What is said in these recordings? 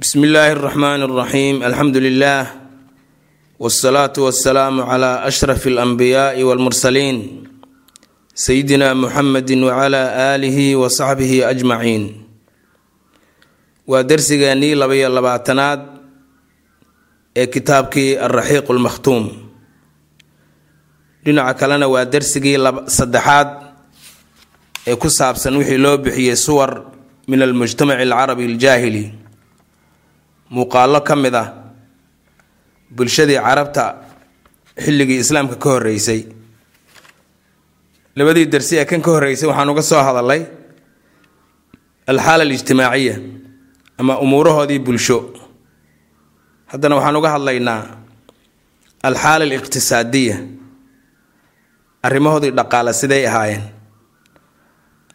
bsmi illaahi اraxmaan اraxiim alxamdu lilah wاsalaatu wasalaamu cla ashraf اlanbiyaai wاlmursaliin sayidina muxamedi wcla aalihi wa saxbihi ajmaciin waa dersigeennii labaiyo labaatanaad ee kitaabkii alraxiiq lmakhtuum dhinaca kalena waa dersigii saddexaad ee ku saabsan wixii loo bixiyey suwar min almujtamaci alcarabi aljaahili muuqaallo ka mid ah bulshadii carabta xilligii islaamka ka horeysay labadii dersi ee kan ka horeysay waxaan uga soo hadalay alxaala alijtimaaciya ama umuurahoodii bulsho. Haddana waxaan uga hadlaynaa alxaala aliqtisaadiya arrimahoodii dhaqaale siday ahaayeen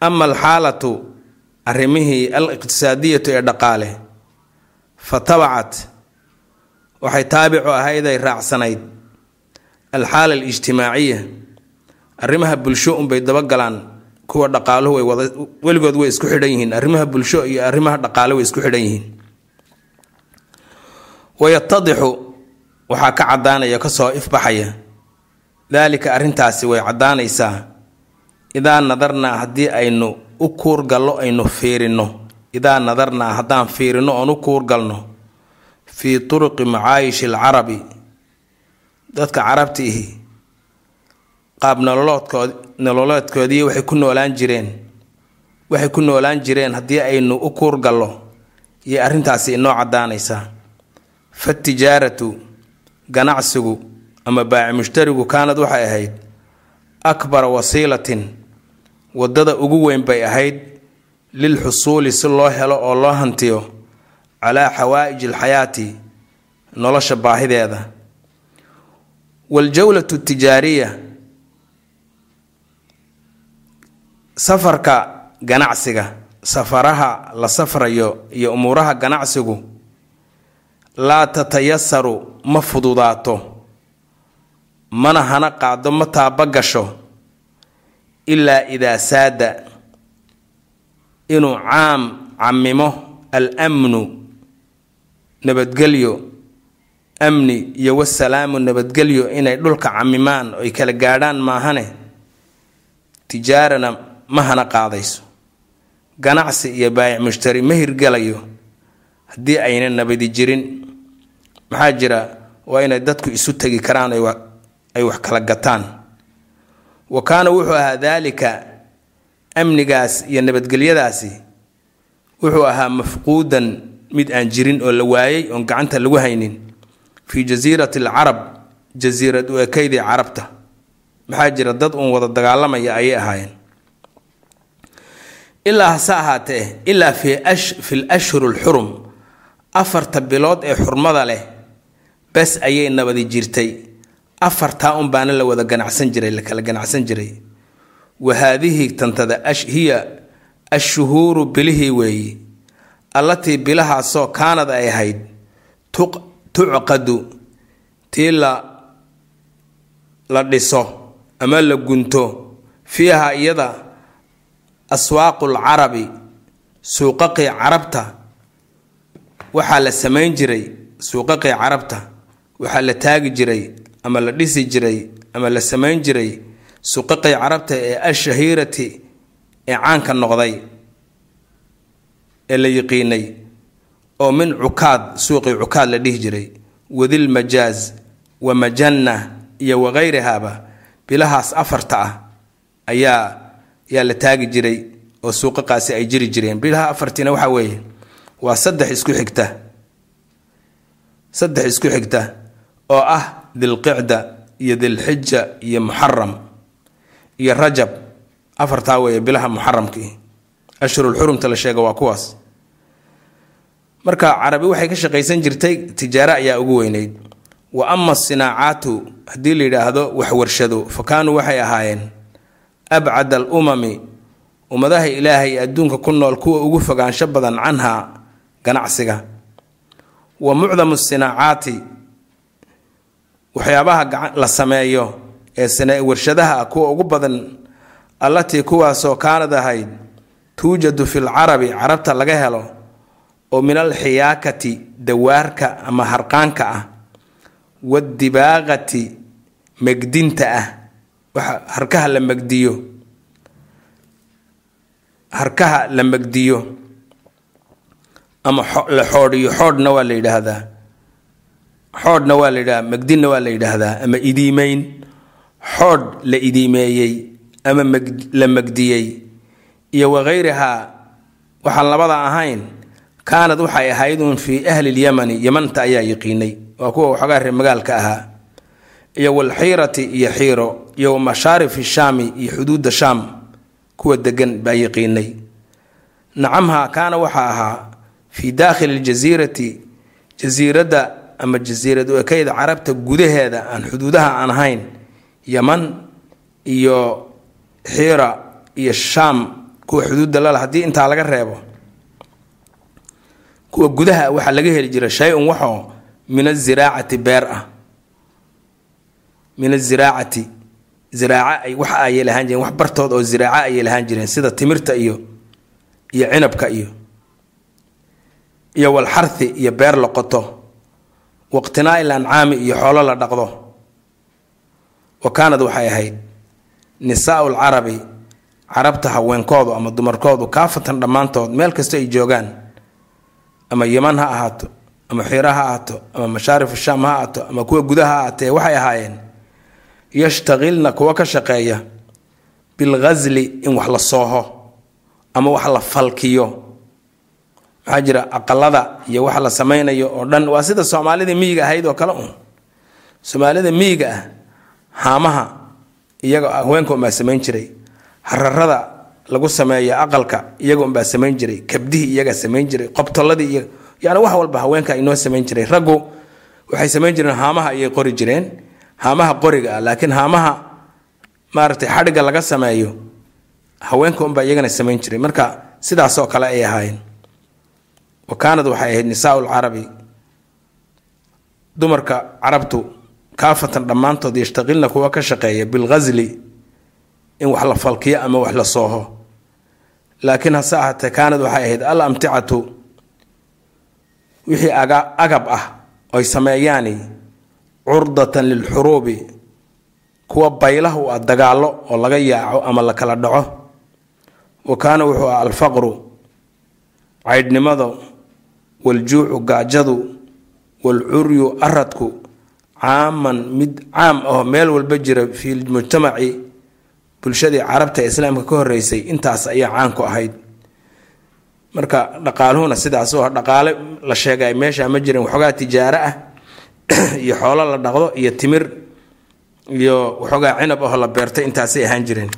ama alxaalatu arrimihii al iqtisaadiyatu ee dhaqaale fa tabacat waxay taabicu ahayd ay raacsanayd. Alxaala alijtimaaciya arrimaha bulsho unbay dabagalaan kuwa dhaqaaluhu way wada weligood way isku xidhan yihiin. Arrimaha bulsho iyo arrimaha dhaqaale way isku xidhan yihiin. Wayatadixu waxaa ka caddaanaya ka soo ifbaxaya. Daalika arrintaasi way caddaanaysaa. Idaa nadarnaa haddii aynu u kuurgallo aynu fiirinno idaa nadarnaa haddaan fiirino oon u kuurgalno fii turuqi macaayishi alcarabi dadka carabtiihi qaab nololoodkood nololeedkoodii waxay ku noolaan jireen waxay ku noolaan jireen haddii aynu u kuurgallo iyo arrintaasi inoo caddaanaysaa fatijaaratu ganacsigu ama baaci mushtarigu kaanad waxay ahayd akbara wasiilatin waddada ugu weyn bay ahayd lil xusuuli si loo helo oo loo hantiyo calaa xawaa'ij alxayaati nolosha baahideeda. waljawlatu tijaariya safarka ganacsiga safaraha la safrayo iyo umuuraha ganacsigu laa tatayasaru ma fududaato mana hana qaado ma taabagasho ilaa idaa saada inuu caam camimo al amnu nabadgelyo amni iyo wasalaamu nabadgelyo inay dhulka camimaan oy kala gaadhaan maahane tijaarana ma hana qaadayso. Ganacsi iyo baayic mushtari ma hirgelayo haddii ayna nabadi jirin. Maxaa jira? Waa inay dadku isu tegi karaan ay wax kala gataan. Wa kaana wuxuu ahaa daalika amnigaas iyo nabadgelyadaasi wuxuu ahaa mafquudan mid aan jirin oo la waayay oon gacanta lagu haynin fii jasiirati alcarab jasiirad u ekaydii carabta. Maxaa jira dad uun wada dagaalamaya ayay ahaayeen. Ilaa hase ahaatee ilaa fi l ashhur alxurum afarta bilood ee xurmada leh bes ayay nabadi jirtay. Afartaa un baana la wada ganacsan jiray la kala ganacsan jiray wa haadihi tantada hiya ashuhuuru bilihii weeyi allatii bilahaasoo kaanad ay ahayd tucqadu tii la dhiso ama la gunto fiiha iyada aswaaqul carabi suuqaqii carabta. Waxaa la samayn jiray suuqaqii carabta waxaa la taagi jiray ama la dhisi jiray ama la samayn jiray suuqaqii carabta ee ashahiirati ee caanka noqday ee la yiqiinay oo min cukaad suuqii cukaad la dhihi jiray wadil majaaz wa majanna iyo wakayrihaba bilahaas afarta ah ayaa yaa la taagi jiray oo suuqaqaasi ay jiri jireen. Bilaha afartiina waxaa weeye waa saddex isku xigta saddex isku xigta oo ah dilqicda iyo dilxija iyo muxaram iyo rajab afartaa weeye bilaha muxaramkii. Ashhurulxurumta la sheega waa kuwaas. Marka carabi waxay ka shaqaysan jirtay tijaaro ayaa ugu weyneyd wa ama asinaacaatu haddii la yidhaahdo waxwarshado fa kaanuu waxay ahaayeen abcad al umami ummadaha ilaahay adduunka ku nool kuwa ugu fogaansho badan canha ganacsiga. Wa mucdamu sinaacaati waxyaabaha la sameeyo ee warshadaha ah kuwa ugu badan allatii kuwaasoo kaanad ahayd tuujadu fil carabi carabta laga helo oo min alxiyaakati dawaarka ama harqaanka ah wadibaaqati megdinta ah harkaha la megdiyo harkaha la megdiyo ama la xoodhiyo xoodhna waa la yidhaahdaa xoodhna waa la yidhahdaa megdinna waa la yidhaahdaa ama idiimeyn xoodh la idiimeeyey ama la megdiyey iyo wakayrihaa waxaan labada ahayn kaanad waxay ahayd uun fii ahli lyamani yamanta ayaa yiqiinay waa kuwa waxoogaa reer magaalka ahaa iyo walxiirati iyo xiiro iyo wamashaarifi shaami iyo xuduudda shaam kuwa degan baa yiqiinay. Nacamha kaana waxaa ahaa fii daakhili ljasiirati jasiiradda ama jasiirad ekeyda carabta gudaheeda aan xuduudaha aan ahayn yaman iyo xiira iyo shaam kuwa xuduudda lala haddii intaa laga reebo kuwa gudaha waxaa laga heli jira shay-un waxoo min aziraacati beer ah. Min aziraacati ziraaca ay wax ayay lahaan jireen wax bartood oo ziraaca ayay lahaan jireen sida timirta iyo iyo cinabka iyo iyo walxarthi iyo beer la qoto waqtinaa il ancaami iyo xoolo la dhaqdo wa kaanad waxay ahayd nisaau lcarabi carabta haweenkoodu ama dumarkoodu kaafatan dhammaantood meel kasta ay joogaan ama yaman ha ahaato ama xiira ha ahaato ama mashaarif shaam ha ahaato ama kuwa gudaha ha ahaatee waxay ahaayeen yashtaqilna kuwa ka shaqeeya bilghasli in wax la sooho ama wax la falkiyo. Maxaa jira aqalada iyo wax la samaynayo oo dhan. Waa sida soomaalida miyiga ahayd oo kale un soomaalida miyiga ah haamaha iyaga haweenka unbaa samayn jiray hararada lagu sameeyo aqalka iyaga unbaa samayn jiray kabdihii iyagaa samayn jiray qobtoladii iyo yani wax walba haweenka inoo samayn jiray. Raggu waxay samayn jireen haamaha ayay qori jireen haamaha qoriga ah laakiin haamaha maaragtay xadhigga laga sameeyo haweenka unbaa iyagana samayn jiray. Marka sidaasoo kale ay ahaayeen. Wa kaanad waxay ahayd nisaau lcarabi dumarka carabtu kaafatan dhammaantood yashtaqilna kuwa ka shaqeeya bilghasli in wax la falkiyo ama wax la sooho laakiin hase ahaatee kaanad waxay ahayd al amticatu wixii agab ah oy sameeyaani curdatan lilxuruubi kuwa baylah u ah dagaallo oo laga yaaco ama la kala dhaco wa kaana wuxuu ah alfaqru caydhnimadu waljuucu gaajadu walcuryu aradku caaman mid caam aho meel walba jira fii mujtamaci bulshadii carabta ee islaamka ka horeysay intaas ayaa caan ku ahayd. Marka dhaqaaluhuna sidaas oo dhaqaale la sheegay meesha ma jirin waxoogaa tijaaro ah iyo xoolo la dhaqdo iyo timir iyo waxoogaa cinab aho la beertay intaasay ahaan jireen.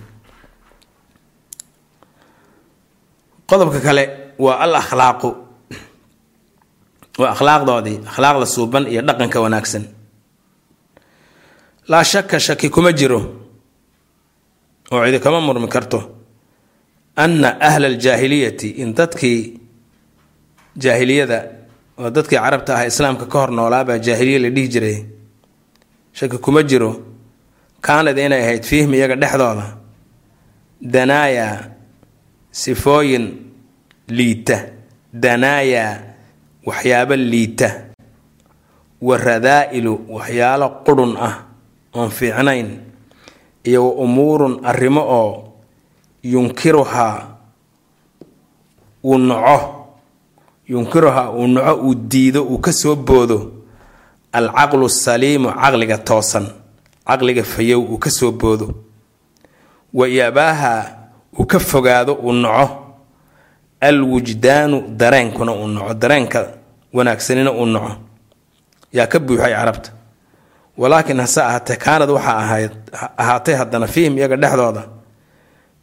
Qodobka kale waa al akhlaaqu waa akhlaaqdoodii akhlaaqda suuban iyo dhaqanka wanaagsan laa shaka shaki kuma jiro oo cidi kama murmi karto anna ahla aljaahiliyati in dadkii jaahiliyada oo dadkii carabta ah islaamka ka hor noolaabaa jaahiliya la dhihi jiray. Shaki kuma jiro. Kaanad inay ahayd fiihim iyaga dhexdooda. Danaaya sifooyin liita. Danaaya waxyaabo liita. Wa radaa-ilu waxyaalo qurhun ah oon fiicnayn iyo wa umuurun arrimo oo yunkiruhaa uu noco yunkiruhaa uu noco uu diido uu ka soo boodo alcaqlu saliimu caqliga toosan caqliga fayow uu ka soo boodo. Wa yabaaha uu ka fogaado uu noco alwujdaanu dareenkuna uu noco dareenka wanaagsanina uu noco. Yaa ka buuxay carabta walaakiin hase ahaatee kaanad waxaa ahayd ahaatay haddana fiihim iyaga dhexdooda.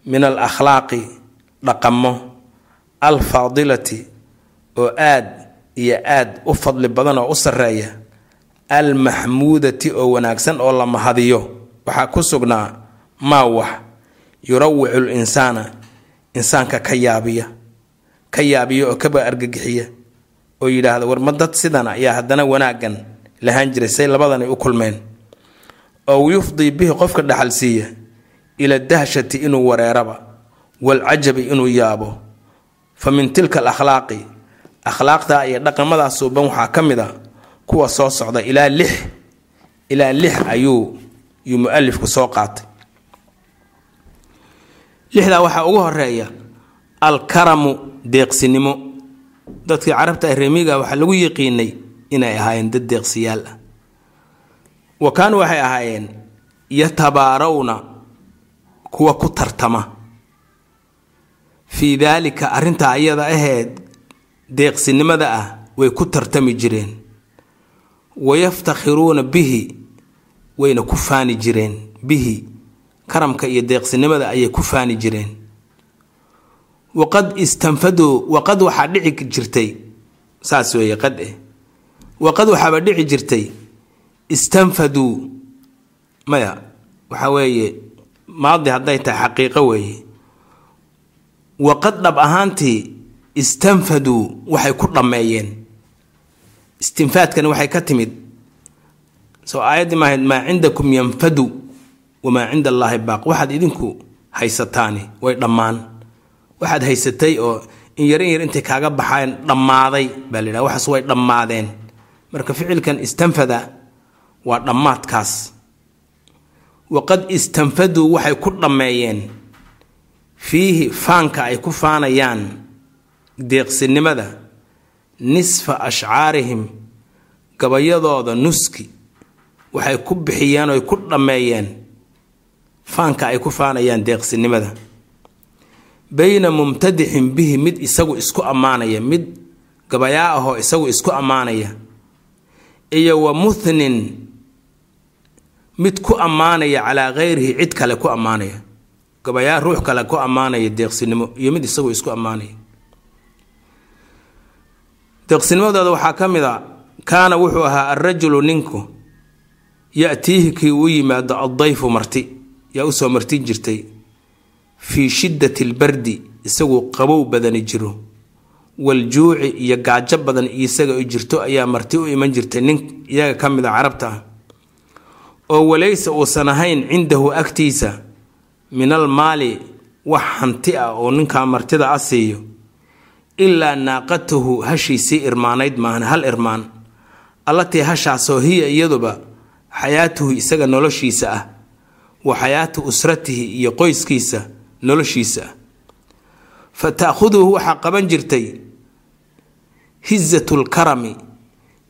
Min al akhlaaqi dhaqamo alfaadilati oo aad iyo aad u fadli badan oo u sarreeya almaxmuudati oo wanaagsan oo la mahadiyo. Waxaa ku sugnaa maa wax yurawicu linsaana insaanka ka yaabiya ka yaabiya oo kaba argagixiya oo yidhaahda war ma dad sidan ayaa haddana wanaaggan lahaan jiray say labadanay u kulmeen. Ow yufdii bihi qofka dhaxal siiya ila dahshati inuu wareeraba walcajabi inuu yaabo. Fa min tilka alakhlaaqi akhlaaqda iyo dhaqamadaas suuban waxaa ka mid a kuwa soo socda ilaa lix ilaa lix ayuu yuu mu'alifku soo qaatay. Lixdaa waxaa ugu horreeya alkaramu deeqsinimo. Dadkii carabta ah reemiga waxaa lagu yiqiinay inay ahaayeen dad deeqsiyaal ah wa kaanuu waxay ahaayeen yatabaarawna kuwa ku tartama. Fii daalika arrintaa iyada aheed deeqsinimada ah way ku tartami jireen. Wayaftakhiruuna bihi wayna ku faani jireen bihi. Karamka iyo deeqsinimada ayay ku faani jireen. Waqad istanfaduu waqad waxaa dhici jirtay saas weeye qad eh waqad waxaaba dhici jirtay istanfaduu. Maya waxaa weeye maadi hadday tahay xaqiiqo weeye. Waqad dhab ahaantii istanfaduu waxay ku dhammeeyeen. Istinfaadkani waxay ka timid. Soo aayaddii maahayd maa cindakum yanfadu wamaa cinda allaahi baaq waxaad idinku haysataani way dhammaan. Waxaad haysatay oo in yarin yar intay kaaga baxayn dhammaaday baa la yidhaha waxaas way dhammaadeen marka ficilkan istanfada waa dhammaadkaas. Waqad istanfaduu waxay ku dhammeeyeen. Fiihi faanka ay ku faanayaan deeqsinimada nisfa ashcaarihim gabayadooda nuski waxay ku bixiyeen oy ku dhammeeyeen faanka ay ku faanayaan deeqsinimada. Bayna mumtadixin bihi mid isagu isku ammaanaya mid gabayaa ahoo isagu isku ammaanaya iyo wa muthnin mid ku ammaanaya calaa kayrihi cid kale ku ammaanaya. Gabayaa ruux kale ku ammaanaya deeqsinimo iyo mid isagu isku ammaanaya. Deeqsinimadooda waxaa ka mid a kaana wuxuu ahaa alrajulu ninku ya-tiihi kii uu yimaado addayfu marti yaa u soo martin jirtay fii shiddati albardi isaguu qabow badani jiro waljuuci iyo gaajo badan isaga u jirto ayaa marti u iman jirtay nin iyaga ka mid a carabta ah. oo walayse uusan ahayn cindahu agtiisa min al maali wax hanti ah oo ninkaa martida a siiyo ilaa naaqatahu hashiisii irmaanayd maahan hal irmaan. Allatii hashaasoo hiya iyaduba xayaatuhu isaga noloshiisa ah wa xayaatu usratihi iyo qoyskiisa noloshiisa ah. Fa taakhuduhu waxaa qaban jirtay hizatlkarami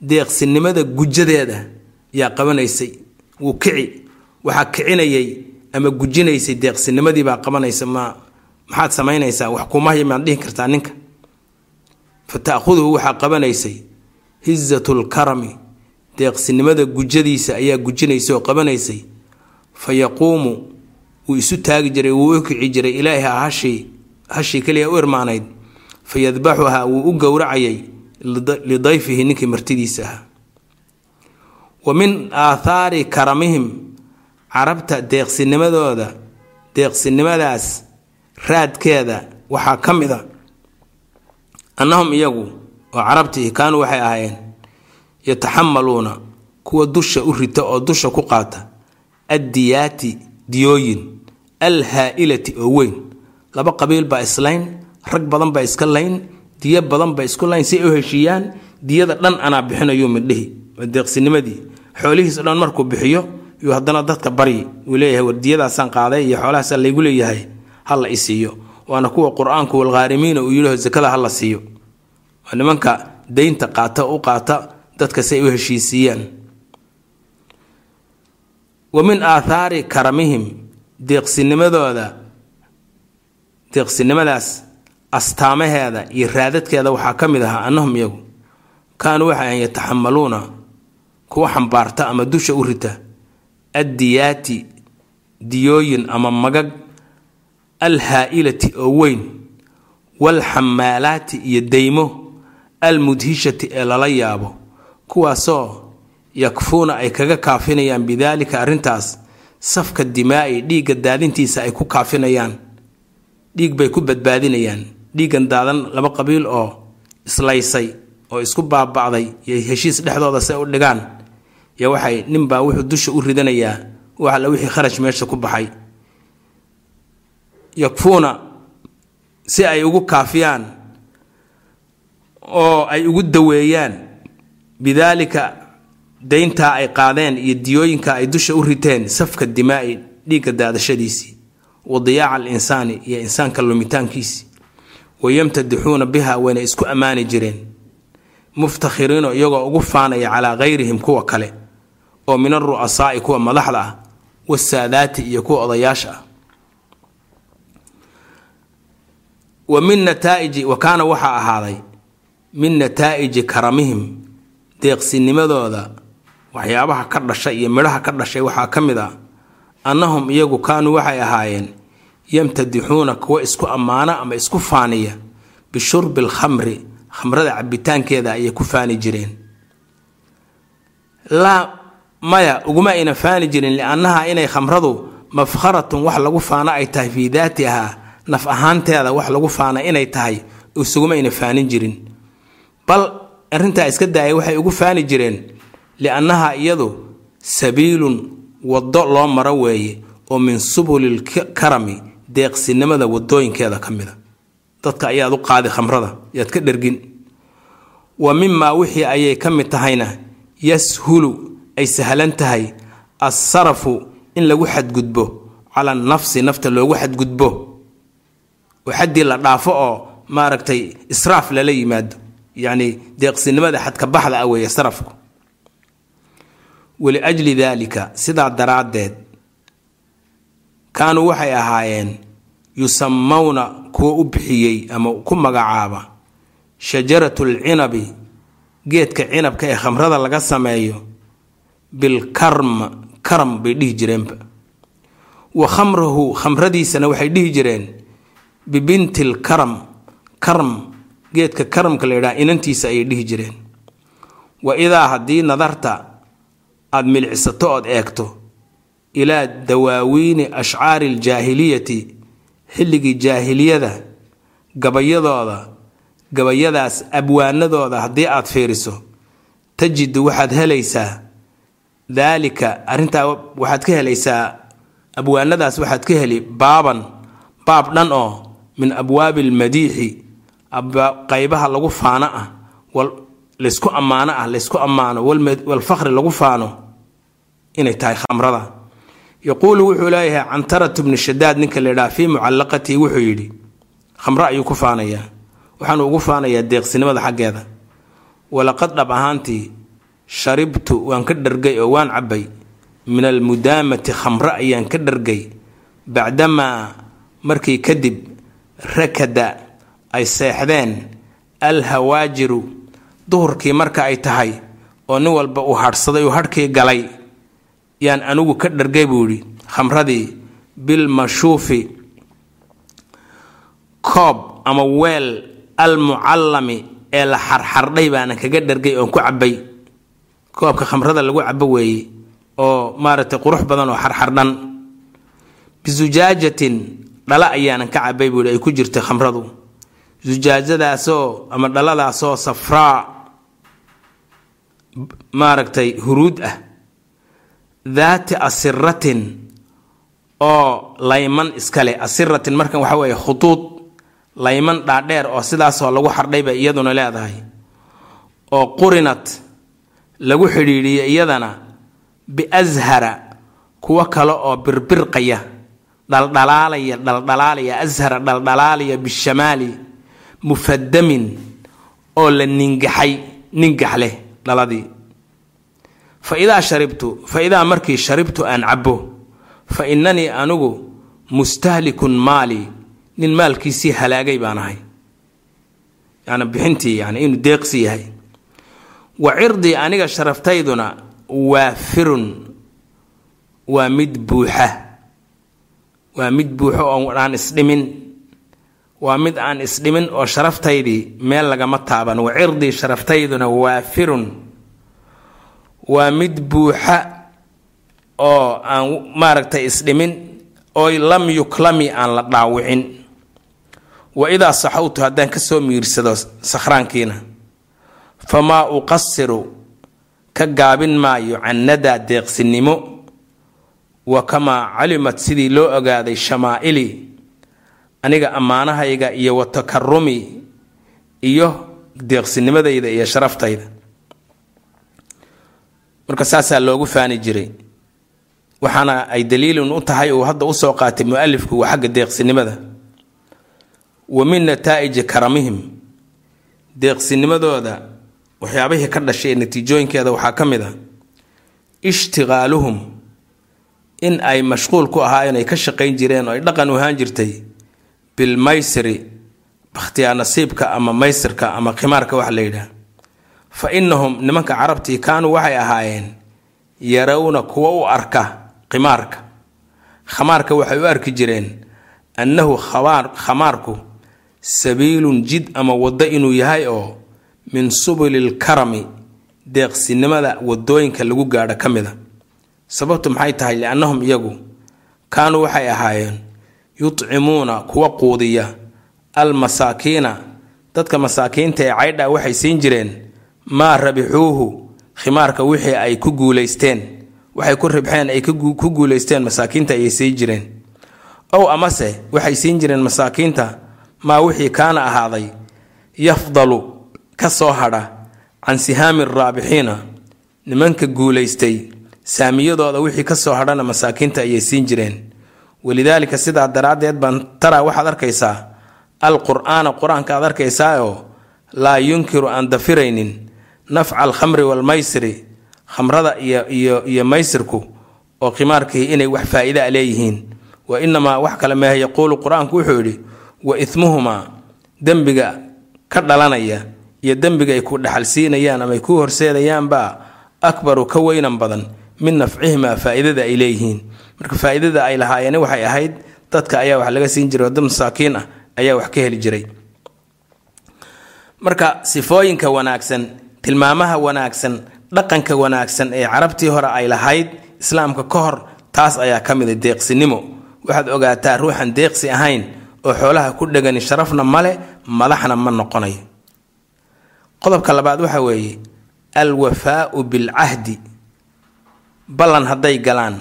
deeqsinimada gujadeeda yaa qabanaysay wuu kici waxaa kicinayay ama gujinaysay deeqsinimadiibaa qabanaysa ma maxaad samaynaysaa wax kumahya maad dhihi kartaa ninka? Fa waxaa qabanaysay hizatlkarami deeqsinimada gujadiisa ayaa gujinaysa oo qabanaysay fa yaquumu wuu isu taagi jiray wuu u kici jiray ilaaha hashii hashii keliya u irmaanayd fa yadbaxuhaa wuu u gowracayay lidayfihi ninkii martidiisa ahaa. Wa min aathaari karamihim carabta deeqsinimadooda deeqsinimadaas raadkeeda waxaa ka mid a. Annahum iyagu oo carabtii kaanuu waxay ahaayeen yataxamaluuna kuwa dusha u rita oo dusha ku qaata addiyaati diyooyin alhaa-ilati oo weyn. Laba qabiil baa islayn rag badan baa iska layn diyo badan baa isku layn si ay u heshiiyaan diyada dhan anaa bixinayu midhihi deeqsinimadii xoolihiis dhan markuu bixiyo yuu haddana dadka baryi uu leeyahay war qaaday iyo xoolahaasa laygu leeyahay ha la isiiyo waana kuwa qur'aanku walkhaarimiina uu yidhaho sakada ha la siiyo. Waa nimanka daynta qaata u qaata dadka si ay u heshiisiiyaan. Wa min aathaari karamihim deeqsinimadooda deeqsinimadaas astaamaheeda iyo raadadkeeda waxaa ka mid ahaa annahum iyagu. Kaanuu waxay ahan yataxamaluuna kuwa xambaarta ama dusha u rita addiyaati diyooyin ama magag alhaa-ilati oo weyn waalxamaalaati iyo daymo almudhishati ee lala yaabo kuwaasoo yakfuuna ay kaga kaafinayaan bidaalika arrintaas safka dimaa'i dhiigga daadintiisa ay ku kaafinayaan dhiig bay ku badbaadinayaan dhiiggan daadan laba qabiil oo islaysay oo isku baaba'day iyo heshiis dhexdooda se u dhigaan yo waxay ninbaa wuxuu dusha u ridanayaa wax alla wixii kharash meesha ku baxay. Yakfuuna si ay ugu kaafiyaan oo ay ugu daweeyaan bidaalika dayntaa ay qaadeen iyo diyooyinka ay dusha u riteen safka dimaa'i dhiigga daadashadiisii wa diyaaca al insaani iyo insaanka lumitaankiisii wayamtadixuuna biha wayna isku ammaani jireen. Muftakhiriino iyagoo ugu faanaya calaa kayrihim kuwa kale oo min aru'asaa'i kuwa madaxda ah wasaadaati iyo kuwa odayaasha ah. Wa min nataa'iji wa kaana waxaa ahaaday min nataa'iji karamihim deeqsinimadooda waxyaabaha ka dhashay iyo midhaha ka dhashay waxaa ka mid ah annahum iyagu kaanuu waxay ahaayeen yamtadixuuna kuwa isku ammaana ama isku faaniya bishurbi alkhamri khamrada cabitaankeeda ayay ku faani jireen. Laa maya uguma ayna faani jirin liannaha inay khamradu mafkharatun wax lagu faano ay tahay fii daatihaa naf ahaanteeda wax lagu faana inay tahay isuguma ayna faanin jirin. Bal arrintaa iska daaya waxay ugu faani jireen liannaha iyadu sabiilun waddo loo maro weeye oo min subulil karami deeqsinimada wadooyinkeeda ka mida. Dadka ayaad u qaadi khamrada yaad ka dhergin. Wa mimaa wixii ayay ka mid tahayna yashulu ay sahlan tahay assarafu in lagu xadgudbo cala nafsi nafta loogu xadgudbo. Oo xaddii la dhaafo oo maaragtay israaf lala yimaado yacni deeqsinimada xadka baxda ah weeye sarafku. Waliajli daalika sidaa daraaddeed kaanuu waxay ahaayeen yusamawna kuwa u bixiyey ama ku magacaaba shajaratu lcinabi geedka cinabka ee khamrada laga sameeyo bilkarm karam bay dhihi jireenba wa khamrahu khamradiisana waxay dhihi jireen bibinti lkaram karm geedka karamka la yidhaha inantiisa ayay dhihi jireen. Wa idaa haddii nadarta aada milcisato ood eegto ilaa dawaawiini ashcaari aljaahiliyati xilligii jaahiliyada gabayadooda gabayadaas abwaanadooda haddii aad fiiriso tajidu waxaad helaysaa daalika arrintaa waxaad ka helaysaa abwaanadaas waxaad ka heli baaban baab dhan oo min abwaabi almadiixi qaybaha lagu faano ah laysku ammaano ah laysku ammaano walfakri lagu faano inay tahay khamrada yaquulu wuxuu leeyahay cantaratu bni shadaad ninka la ydhaha fii mucallaqatihi wuxuu yidhi khamro ayuu ku faanayaa waxaanu ugu faanayaa deeqsinimada xaggeeda walaqad dhab ahaantii sharibtu waan ka dhargay oo waan cabbay min almudaamati khamro ayaan ka dhargay bacdamaa markii kadib rakada ay seexdeen alhawaajiru duhurkii marka ay tahay oo nin walba uu hadhsaday uu hadhkii galay yaan anigu ka dhargay buu yidhi khamradii bilmashuufi koob ama weel almucallami ee la xarxardhay baana kaga dhargay oon ku cabbay. Koobka khamrada lagu cabo weeye oo maaragtay qurux badan oo xarxardhan. Bisujaajatin dhala ayaanan ka cabay buu yidhi ay ku jirtay khamradu. Sujaajadaasoo ama dhaladaasoo safraa maaragtay huruud ah daati asiratin oo layman iskale. Asiratin markan waxa weeye khuduud layman dhaadheer oo sidaasoo lagu xardhay bay iyaduna leedahay. Oo qurinat lagu xidhiidhiyo iyadana biashara kuwo kale oo birbirqaya dhaldhalaalaya dhaldhalaalaya ashara dhaldhalaalaya bishamaali mufadamin oo la ningaxay ningax leh dhaladii fa idaa sharibtu fa idaa markii sharibtu aan cabbo fa innanii anigu mustahlikun maali nin maalkiisii halaagay baan ahay yani bixintii yani inuu deeqsi yahay wa cirdii aniga sharaftayduna waafirun waa mid buuxa waa mid buuxo oo aan isdhimin waa mid aan isdhimin oo sharaftaydii meel lagama taaban wa cirdii sharaftayduna waafirun waa mid buuxa oo aan maaragtay isdhimin oo lam yuklami aan la dhaawicin. Wa idaa saxawtu haddaan ka soo miirsado sakhraankiina famaa uqasiru ka gaabin maayo cannadaa deeqsinimo wa kamaa calimad sidii loo ogaaday shamaa'ili aniga ammaanahayga iyo wa takarumi iyo deeqsinimadayda iyo sharaftayda marka saasaa loogu faani jiray. Waxaana ay daliilun u tahay uu hadda u soo qaatay mu'alifku xagga deeqsinimada. Wa min nataa'iji karamihim. Deeqsinimadooda waxyaabihii ka dhashay ee natiijooyinkeeda waxaa ka mid a. Ishtiqaaluhum in ay mashquul ku ahaayeen ay ka shaqayn jireen oo ay dhaqan u ahaan jirtay. Bilmaysri bakhtiyaa nasiibka ama maysirka ama khimaarka wax la yidhaah fa innahum nimanka carabtii kaanuu waxay ahaayeen yarawna kuwa u arka khimaarka. Khamaarka waxay u arki jireen annahu khamaarku sabiilun jid ama waddo inuu yahay oo min subulil karami deeqsinimada waddooyinka lagu gaadho ka mida. Sababtu maxay tahay? Liannahum iyagu kaanuu waxay ahaayeen yutcimuuna kuwa quudiya almasaakiina dadka masaakiinta ee caydha waxay siin jireen maa rabixuuhu khimaarka wixii ay ku guulaysteen. Waxay ku ribxeen ay ku guulaysteen masaakiinta ayay siin jireen. Ow amase waxay siin jireen masaakiinta maa wixii kaana ahaaday yafdalu ka soo hadha can sihaami raabixiina nimanka guulaystay. Saamiyadooda wixii ka soo hadhana masaakiinta ayay siin jireen. Walidaalika sidaa daraaddeed baan taraa waxaad arkaysaa al qur'aana qur'aanka aad arkaysaayoo laa yunkiru aan dafiraynin nafca alkhamri waalmaysri khamrada iyo iyo iyo maysirku oo khimaarkii inay wax faa-ida a leeyihiin. Wa inamaa wax kale mehe yaquulu qur'aanku wuxuu yidhi wa ismuhumaa dembiga ka dhalanaya iyo dembiga ay ku dhaxalsiinayaan ama ay ku horseedayaanbaa akbaru ka weynan badan min nafcihimaa faa-idada ay leeyihiin. Marka faa-idada ay lahaayeen waxay ahayd dadka ayaa wax laga siin jiray wadda masaakiin ah ayaa wax ka heli jiray. Marka sifooyinka wanaagsan tilmaamaha wanaagsan dhaqanka wanaagsan ee carabtii hore ay lahayd islaamka ka hor taas ayaa ka mida deeqsinimo. Waxaad ogaataa ruuxan deeqsi ahayn oo xoolaha ku dhegani sharafna male madaxna ma noqonayo qodobka labaad waxa weeye alwafaau bilcahdi. Ballan hadday galaan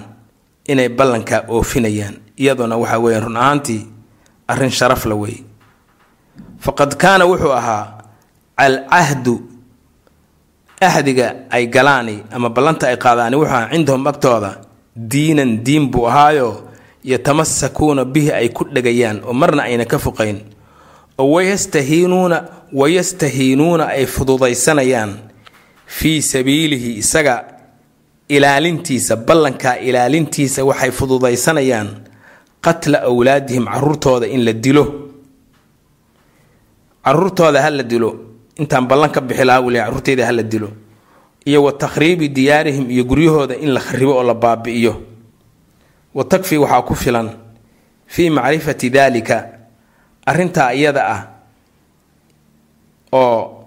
inay ballankaa oofinayaan iyaduna waxa weeye run ahaantii arrin sharaf la weeye faqad kaana wuxuu ahaa alcahdu ahdiga ay galaani ama ballanta ay qaadaani wuxuu ahaa cindahum agtooda. Diinan diin buu ahaayo yatamasakuuna bihi ay ku dhegayaan oo marna ayna ka foqayn oo wayastahiinuuna wayastahiinuuna ay fududaysanayaan. Fii sabiilihi isaga ilaalintiisa ballankaa ilaalintiisa waxay fududaysanayaan. Qatla awlaadihim caruurtooda in la dilo. Caruurtooda ha la dilo intaan ballan ka bixi lahaa wuli carruurteyda ha la dilo. Iyo wa takhriibi diyaarihim iyo guryahooda in la kharibo oo la baabi'iyo. Wa takfi waxaa ku filan fii macrifati daalika arrintaa iyada ah oo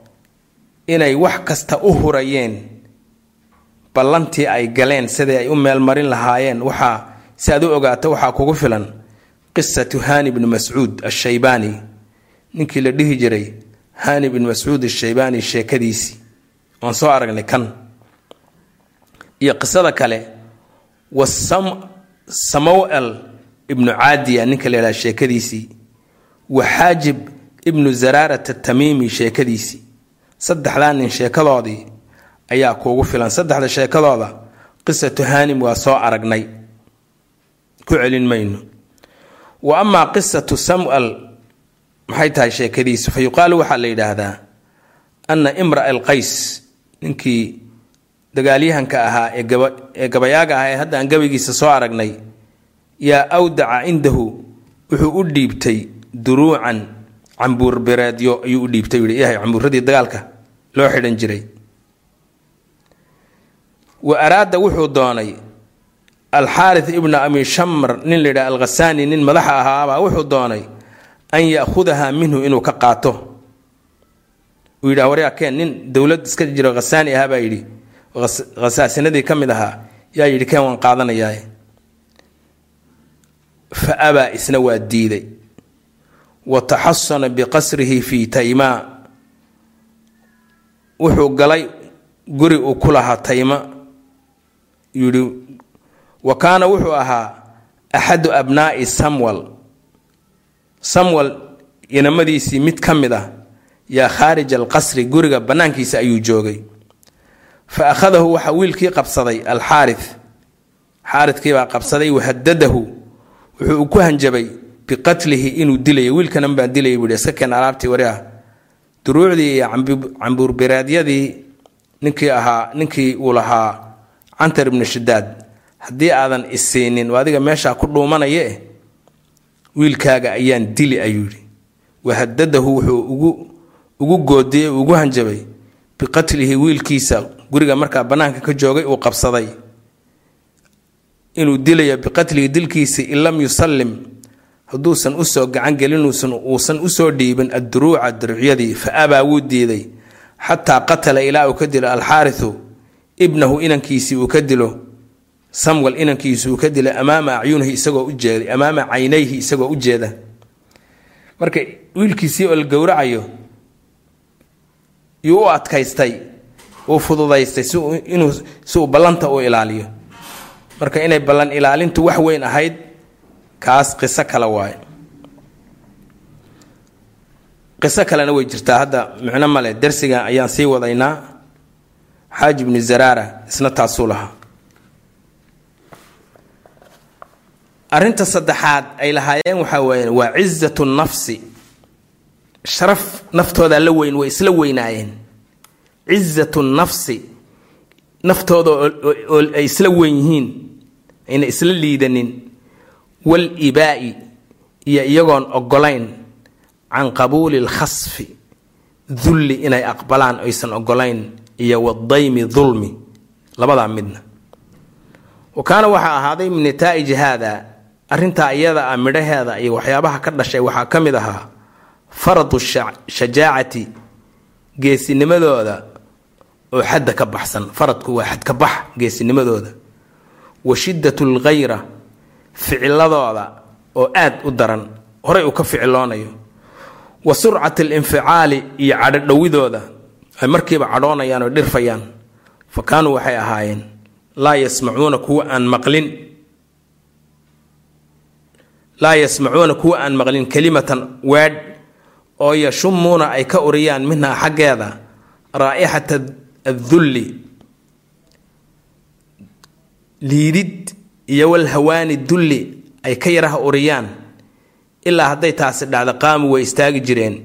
inay wax kasta u hurayeen ballantii ay galeen sidai ay u meelmarin lahaayeen waxaa si aad u ogaato waxaa kugu filan qisatu hani bni mascuud ashaybaani ninkii la dhihi jiray hani bni mascuud ashaybaani sheekadiisii waan soo aragnay kan. Iyo qisada kale wasamowel ibnu caadiya ninka la yidhaha sheekadiisii wa xaajib ibnu zaraarat tamiimi sheekadiisii saddexdaa nin sheekadoodii ayaa kuugu filan. Saddexda sheekadooda qisatu hanim waa soo aragnay. Ku celin mayno. Wa amaa qisatu samuel maxay tahay sheekadiisu? Fa yuqaalu waxaa la yidhaahdaa anna imra alqays ninkii dagaalyahanka ahaa ee gabayaaga ahaa ee hadda aan gabaygiisa soo aragnay yaa awdaca cindahu wuxuu u dhiibtay duruucan cambuur bereedyo ayuu u dhiibtay yidhi. Yahay cambuuradii dagaalka loo xidhan jiray. Wa araada wuxuu doonay alxaarith ibna abi shamr nin layidhaha alkhasaani nin madaxa ahaabaa wuxuu doonay an ya'khudaha minhu inuu ka qaato. Uu yidhah waryakeen nin dowlad iska jiro khasaani ahaa baa yidhi. Khasaasinadii ka mid ahaa yaa yidhi keen waan qaadanayaa. Fa abaa isna waa diiday. Wa taxasana biqasrihi fii taymaa wuxuu galay guri uu ku lahaa tayma. Yidhi wa kaana wuxuu ahaa axadu abnaa'i samwal samwal inamadiisii mid ka mid ah yaa khaarij alqasri guriga bannaankiisa ayuu joogay. Fa akhadahu waxaa wiilkii qabsaday alxaari xaaridkiibaa qabsaday wahadadahu wuxuu ku hanjabay biqatlihi inuu dilayo wiilkanan baan dilaya buu iska keen alaabtii wari ah. Duruucdii iyo cambuurbiraadyadii ninkii ahaa ninkii uu lahaa cantar ibnu shidaad haddii aadan isiinin adiga meeshaa ku dhuumanaye wiilkaaga ayaan dili ayuu yidhi. Wahadadahu wuxuu ugu goodiyey ugu hanjabay biqatlihi wiilkiisa. Guriga markaa bannaanka ka joogay uu qabsaday. Inuu dilayo biqatlihi dilkiisa in lam yusallim. Hadduusan u soo gacan gelinuusan uusan u soo dhiibin adduruuca duruucyadii fa abaa wuu diiday. Xataa qatala ilaa uu ka dilo alxaariu ibnahu inankiisii uu ka dilo samwal inankiisi uu ka dilay amaama acyunihi isagoo ujeeda amaama caynayhi isagoo u jeeda. Marka wiilkiisii oo la gowracayo yuu u adkaystay uu fududaystay inuu si ballanta u ilaaliyo. Marka inay ballan ilaalintu wax weyn ahayd kaas qiso kale waaye qiso kalena way jirtaa. Hadda micno male darsiga ayaan sii wadaynaa. Xaaji bnu zaraara isna taasuu lahaa arrinta saddexaad ay lahaayeen waxaa weeye waa cizatu nafsi. Sharaf naftooda la weyn way isla weynaayeen. Cizatu nafsi. Naftooda oo ay isla weyn yihiin ayna isla liidanin. Wal ibaa'i iyo iyagoon ogolayn can qabuuli lkhasfi dulli inay aqbalaan aysan ogolayn iyo wadaymi dulmi labadaa midna. Wa kaana waxaa ahaaday min nataa'iji haada arrintaa iyada ah midhaheeda iyo waxyaabaha ka dhashay waxaa ka mid ahaa faradu shajaacati geesinimadooda oo xadda ka baxsan. Faradku waa xadka bax geesinimadooda. Wa shiddatu lkhayra ficiladooda oo aad u daran horay uu ka ficiloonayo. Wa surcati alinficaali iyo cadhodhowidooda ay markiiba cadhoonayaan oo dhirfayaan. Fa kaanuu waxay ahaayeen laa yasmacuuna kuwa aan maqlin laa yasmacuuna kuwa aan maqlin kelimatan weedh oo yashumuuna ay ka uriyaan minhaa xaggeeda raa'ixata addulli liidid iyo walhawaani dulli ay ka yaraha uriyaan ilaa hadday taasi dhacdo qaamu way istaagi jireen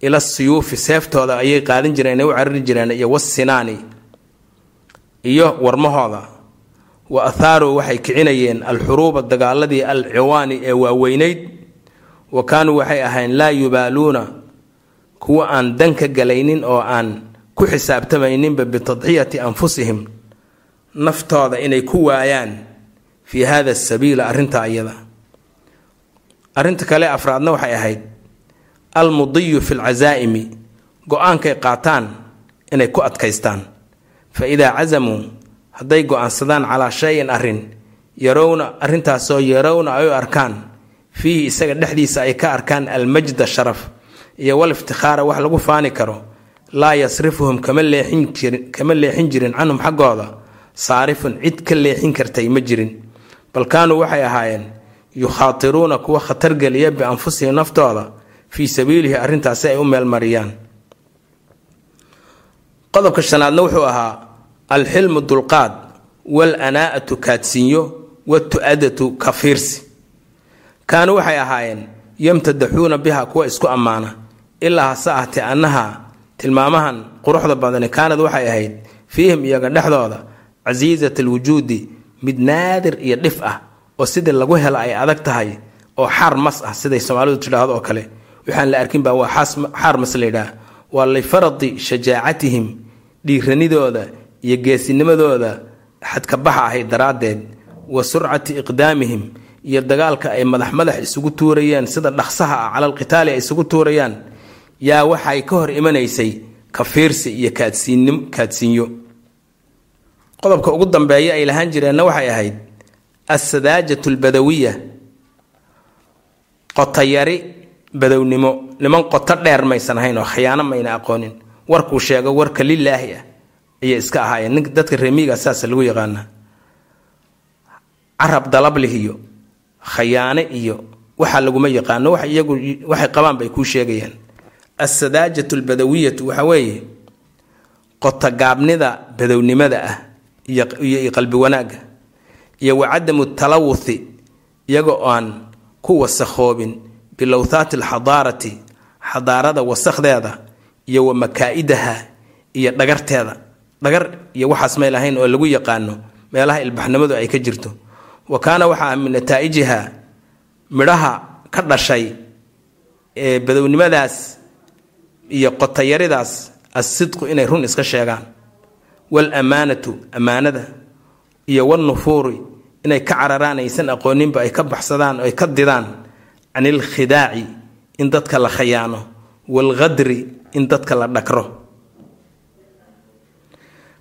ila siyuufi seeftooda ayay qaadan jireen ay u carari jireen iyo wasinaani iyo warmahooda wa athaaruu waxay kicinayeen alxuruuba dagaaladii al ciwaani ee waaweynayd. Wa kaanuu waxay ahayn laa yubaaluuna kuwa aan dan ka galaynin oo aan ku xisaabtamayninba bitadxiyati anfusihim naftooda inay ku waayaan fii hada sabiila arrintaa iyada arrinta kale afraadna waxay ahayd almudiyu fi lcasaa'imi go'aankay qaataan inay ku adkaystaan. Fa idaa casamuu hadday go'aansadaan calaa shay-in arrin yarowna arrintaasoo yarowna ay u arkaan. Fiihi isaga dhexdiisa ay ka arkaan almajda sharaf iyo wal iftikhaara wax lagu faani karo. Laa yasrifuhum kama leexin jirin kama leexin jirin canhum xaggooda. Saarifun cid ka leexin kartay ma jirin. Bal kaanuu waxay ahaayeen yukhaatiruuna kuwa khatargeliya bianfusihim naftooda fii sabiilihi arrintaasi ay u meelmariyaan qodobka shanaadna wuxuu ahaa alxilmu dulqaad wal anaa'atu kaadsiinyo watu-adatu kafiirsi. Kaanuu waxay ahaayeen yamtadaxuuna biha kuwa isku ammaana ilaa hase ahtee annaha tilmaamahan quruxda badani kaanad waxay ahayd fiihim iyaga dhexdooda casiizat alwujuudi mid naadir iyo dhif ah oo sidii lagu helo ay adag tahay oo xaar mas ah siday soomaalidu tidhaahdo oo kale. Waxaan la arkin baa waa xaar mas laydhaah waa lifaradi shajaacatihim dhiiranidooda iyo geesinimadooda xadkabaxa ahayd daraaddeed wa surcati iqdaamihim iyo dagaalka ay madax madax isugu tuurayeen sida dhaqsaha ah calal qitaali ay isugu tuurayaan yaa waxay ka hor imanaysay kafiirsi iyo kaadsiinyo. Qodobka ugu dambeeya ay lahaan jireenna waxay ahayd assadaajatu albadawiya qotayari badownimo niman qoto dheer maysan ahayn oo khiyaano mayna aqoonin warkuu sheego warka lilaahi ah ayay iska ahaayeen nin dadka reemiga saasa lagu yaqaana carab dalablih iyo khayaane iyo waxaa laguma yaqaano wax iyagu waxay qabaan bay kuu sheegayaan. Assadaajatu albadawiyatu waxa weeye qotogaabnida badownimada ah iyo qalbi wanaagga iyo wa cadamu talawuthi iyaga oan ku wasakhoobin bilowthaati alxadaarati xadaarada wasakhdeeda iyo wa makaa-idaha iyo dhagarteeda dhagar iyo waxaas may lahayn oo lagu yaqaano meelaha ilbaxnimadu ay ka jirto. Wa kaana waxaa min nataa'ijiha midhaha ka dhashay ee badownimadaas iyo qotayaridaas assidqu inay run iska sheegaan. Waalamaanatu ammaanada iyo walnufuuri inay ka cararaan aysan aqooninba ay ka baxsadaan ay ka didaan can ilkhidaaci in dadka la khayaano waalghadri in dadka la dhakro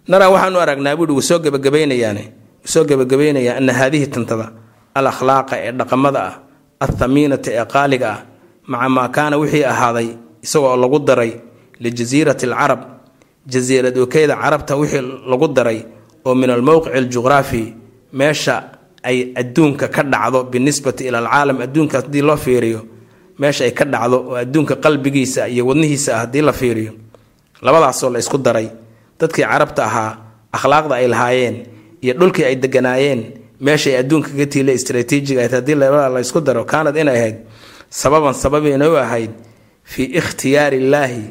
naraa waxaanu aragnaa buuhi wuu soo gebagabaynayaane wuu soo gebagabaynayaa ana haadihi tantada al akhlaaqa ee dhaqamada ah athamiinata ee qaaliga ah maca maa kaana wixii ahaaday isagoo lagu daray lijasiirati alcarab jasiirad okeyda carabta wixii lagu daray oo min almowqici aljuqraafi meesha ay adduunka ka dhacdo binisbati ila alcaalam adduunka haddii loo fiiriyo meesha ay ka dhacdo oo adduunka qalbigiisa iyo wadnihiisa ah haddii la fiiriyo. Labadaasoo la isku daray dadkii carabta ahaa akhlaaqda ay lahaayeen iyo dhulkii ay deganaayeen meeshay adduunka ka tiila istraatiijiga haddii labada daro kaanad inay ahayd sababan sababiina u ahayd fii ikhtiyaari illaahi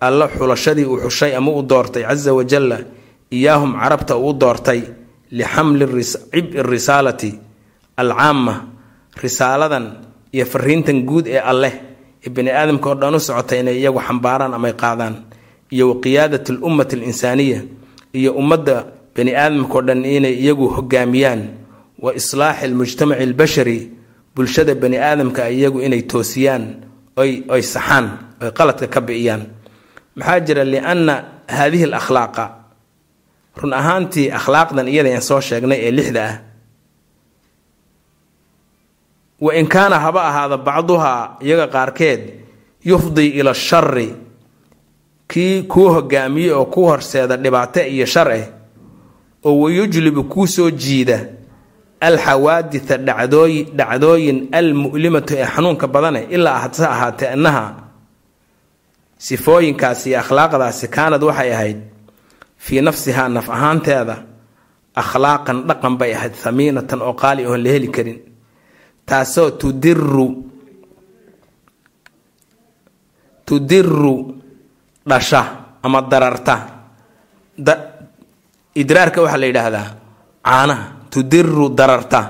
alla xulashadii uu xushay ama u doortay casa wajalla iyaahum carabta uu doortay lixamli cib'i risaalati alcaama risaaladan iyo fariintan guud ee alleh ee bani aadamka oo dhan u socotay inay iyagu xambaaraan amay qaadaan iyo wa qiyaadat alummati alinsaaniya iyo ummadda bani aadamkao dhan inay iyagu hogaamiyaan wa islaaxi almujtamaci albashari bulshada bani aadamka iyagu inay toosiyaan oy saxaan oy qaladka ka bi'iyaan maxaa jira lianna haadihi alakhlaaqa? Run ahaantii akhlaaqdan iyada aan soo sheegnay ee lixda ah. Wa in kaana haba ahaada bacduhaa iyaga qaarkeed yufdii ila shari kii kuu hogaamiye oo ku horseeda dhibaato iyo shar eh oo wayujlibu kuu soo jiida alxawaaditha dhacdooy dhacdooyin almu'limatu ee xanuunka badane ilaa hase ahaatee innaha sifooyinkaasi iyo akhlaaqdaasi kaanad waxay ahayd fii nafsihaa naf ahaanteeda akhlaaqan dhaqan bay ahayd hamiinatan oo qaali oon la heli karin. Taasoo tudiru tudiru dhasha ama dararta. Idraarka waxaa la yidhaahdaa caanaha tudiru dararta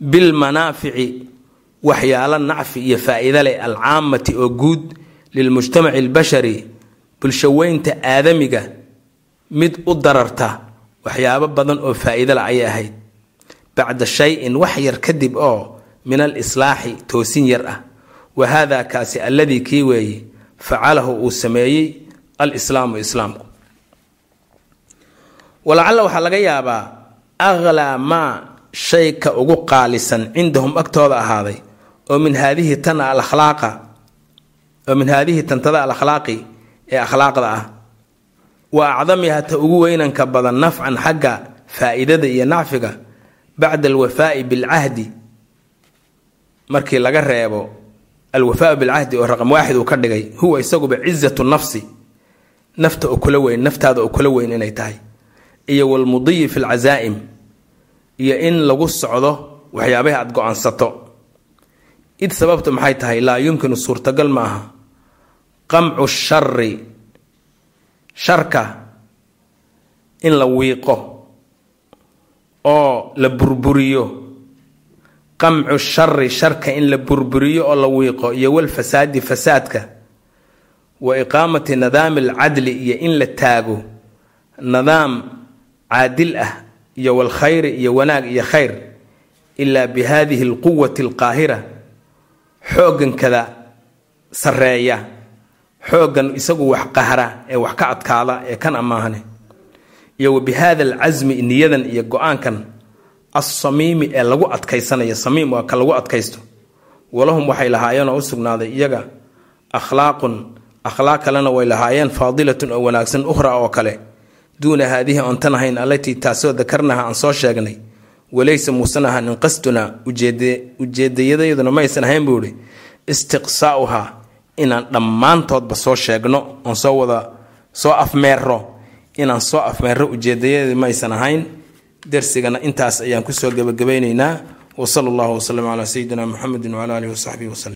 bilmanaafici waxyaalo nacfi iyo faa-iida leh alcaamati oo guud lilmujtamaci albashari bulshaweynta aadamiga mid u dararta waxyaabo badan oo faa-iida leh ayay ahayd. Bacda shay-in wax yar kadib oo min alislaaxi toosin yar ah. Wa haada kaasi alladii kii weeye facalahu uu sameeyey alislaamu islaamku. Walacalla waxaa laga yaabaa aqlaa maa shay ka ugu qaalisan cindahum agtooda ahaaday oo min haadihi tan alakhlaaqa oo min haadihi tantada alakhlaaqi ee akhlaaqda ah. Wa acdamiha ta ugu weynanka badan nafcan xagga faa-iidada iyo nacfiga bacda alwafaa'i bilcahdi. Markii laga reebo alwafaau bilcahdi oo raqam waaxid uu ka dhigay huwa isaguba cizatu nafsi nafta oo kula weyn naftaada oo kula weyn inay tahay. Iyo walmudiyi fi lcazaa'im iyo in lagu socdo waxyaabaha aada go'aansato. Id sababtu maxay tahay? Laa yumkinu suurtagal ma aha qamcu shari sharka in la wiiqo oo la burburiyo. Qamcu shari sharka in la burburiyo oo la wiiqo. Iyo walfasaadi fasaadka wa iqaamati nidaami alcadli iyo in la taago nidaam caadil ah iyo walkhayri iyo wanaag iyo khayr ilaa bi haadihi alquwati alqaahira xooggankada sarreeya xooggan isagu wax qahra ee wax ka adkaada ee kan ammaahane iyo wa bi haada alcasmi niyadan iyo go'aankan assamiimi ee lagu adkaysanayo samiim waa ka lagu adkaysto walahum waxay lahaayeenoo u sugnaaday iyaga akhlaaqun akhlaaq kalena way lahaayeen faadilatun oo wanaagsan ukhra oo kale. Duuna haadihi oontan ahayn allatii taasoo dakarnaha aan soo sheegnay. Walaysa muusan ahaan in qasduna ujeedayadayaduna maysan ahayn buu ihi istiqsaa'uhaa inaan dhammaantoodba soo sheegno oon soo wada soo afmeero inaan soo afmeero ujeedayadeedi maysan ahayn. Darsigana intaas ayaan ku soo gebagabaynaynaa wa sala allahu wasalam calaa sayidina muxamedin wacala alihi wasaxbihi waslem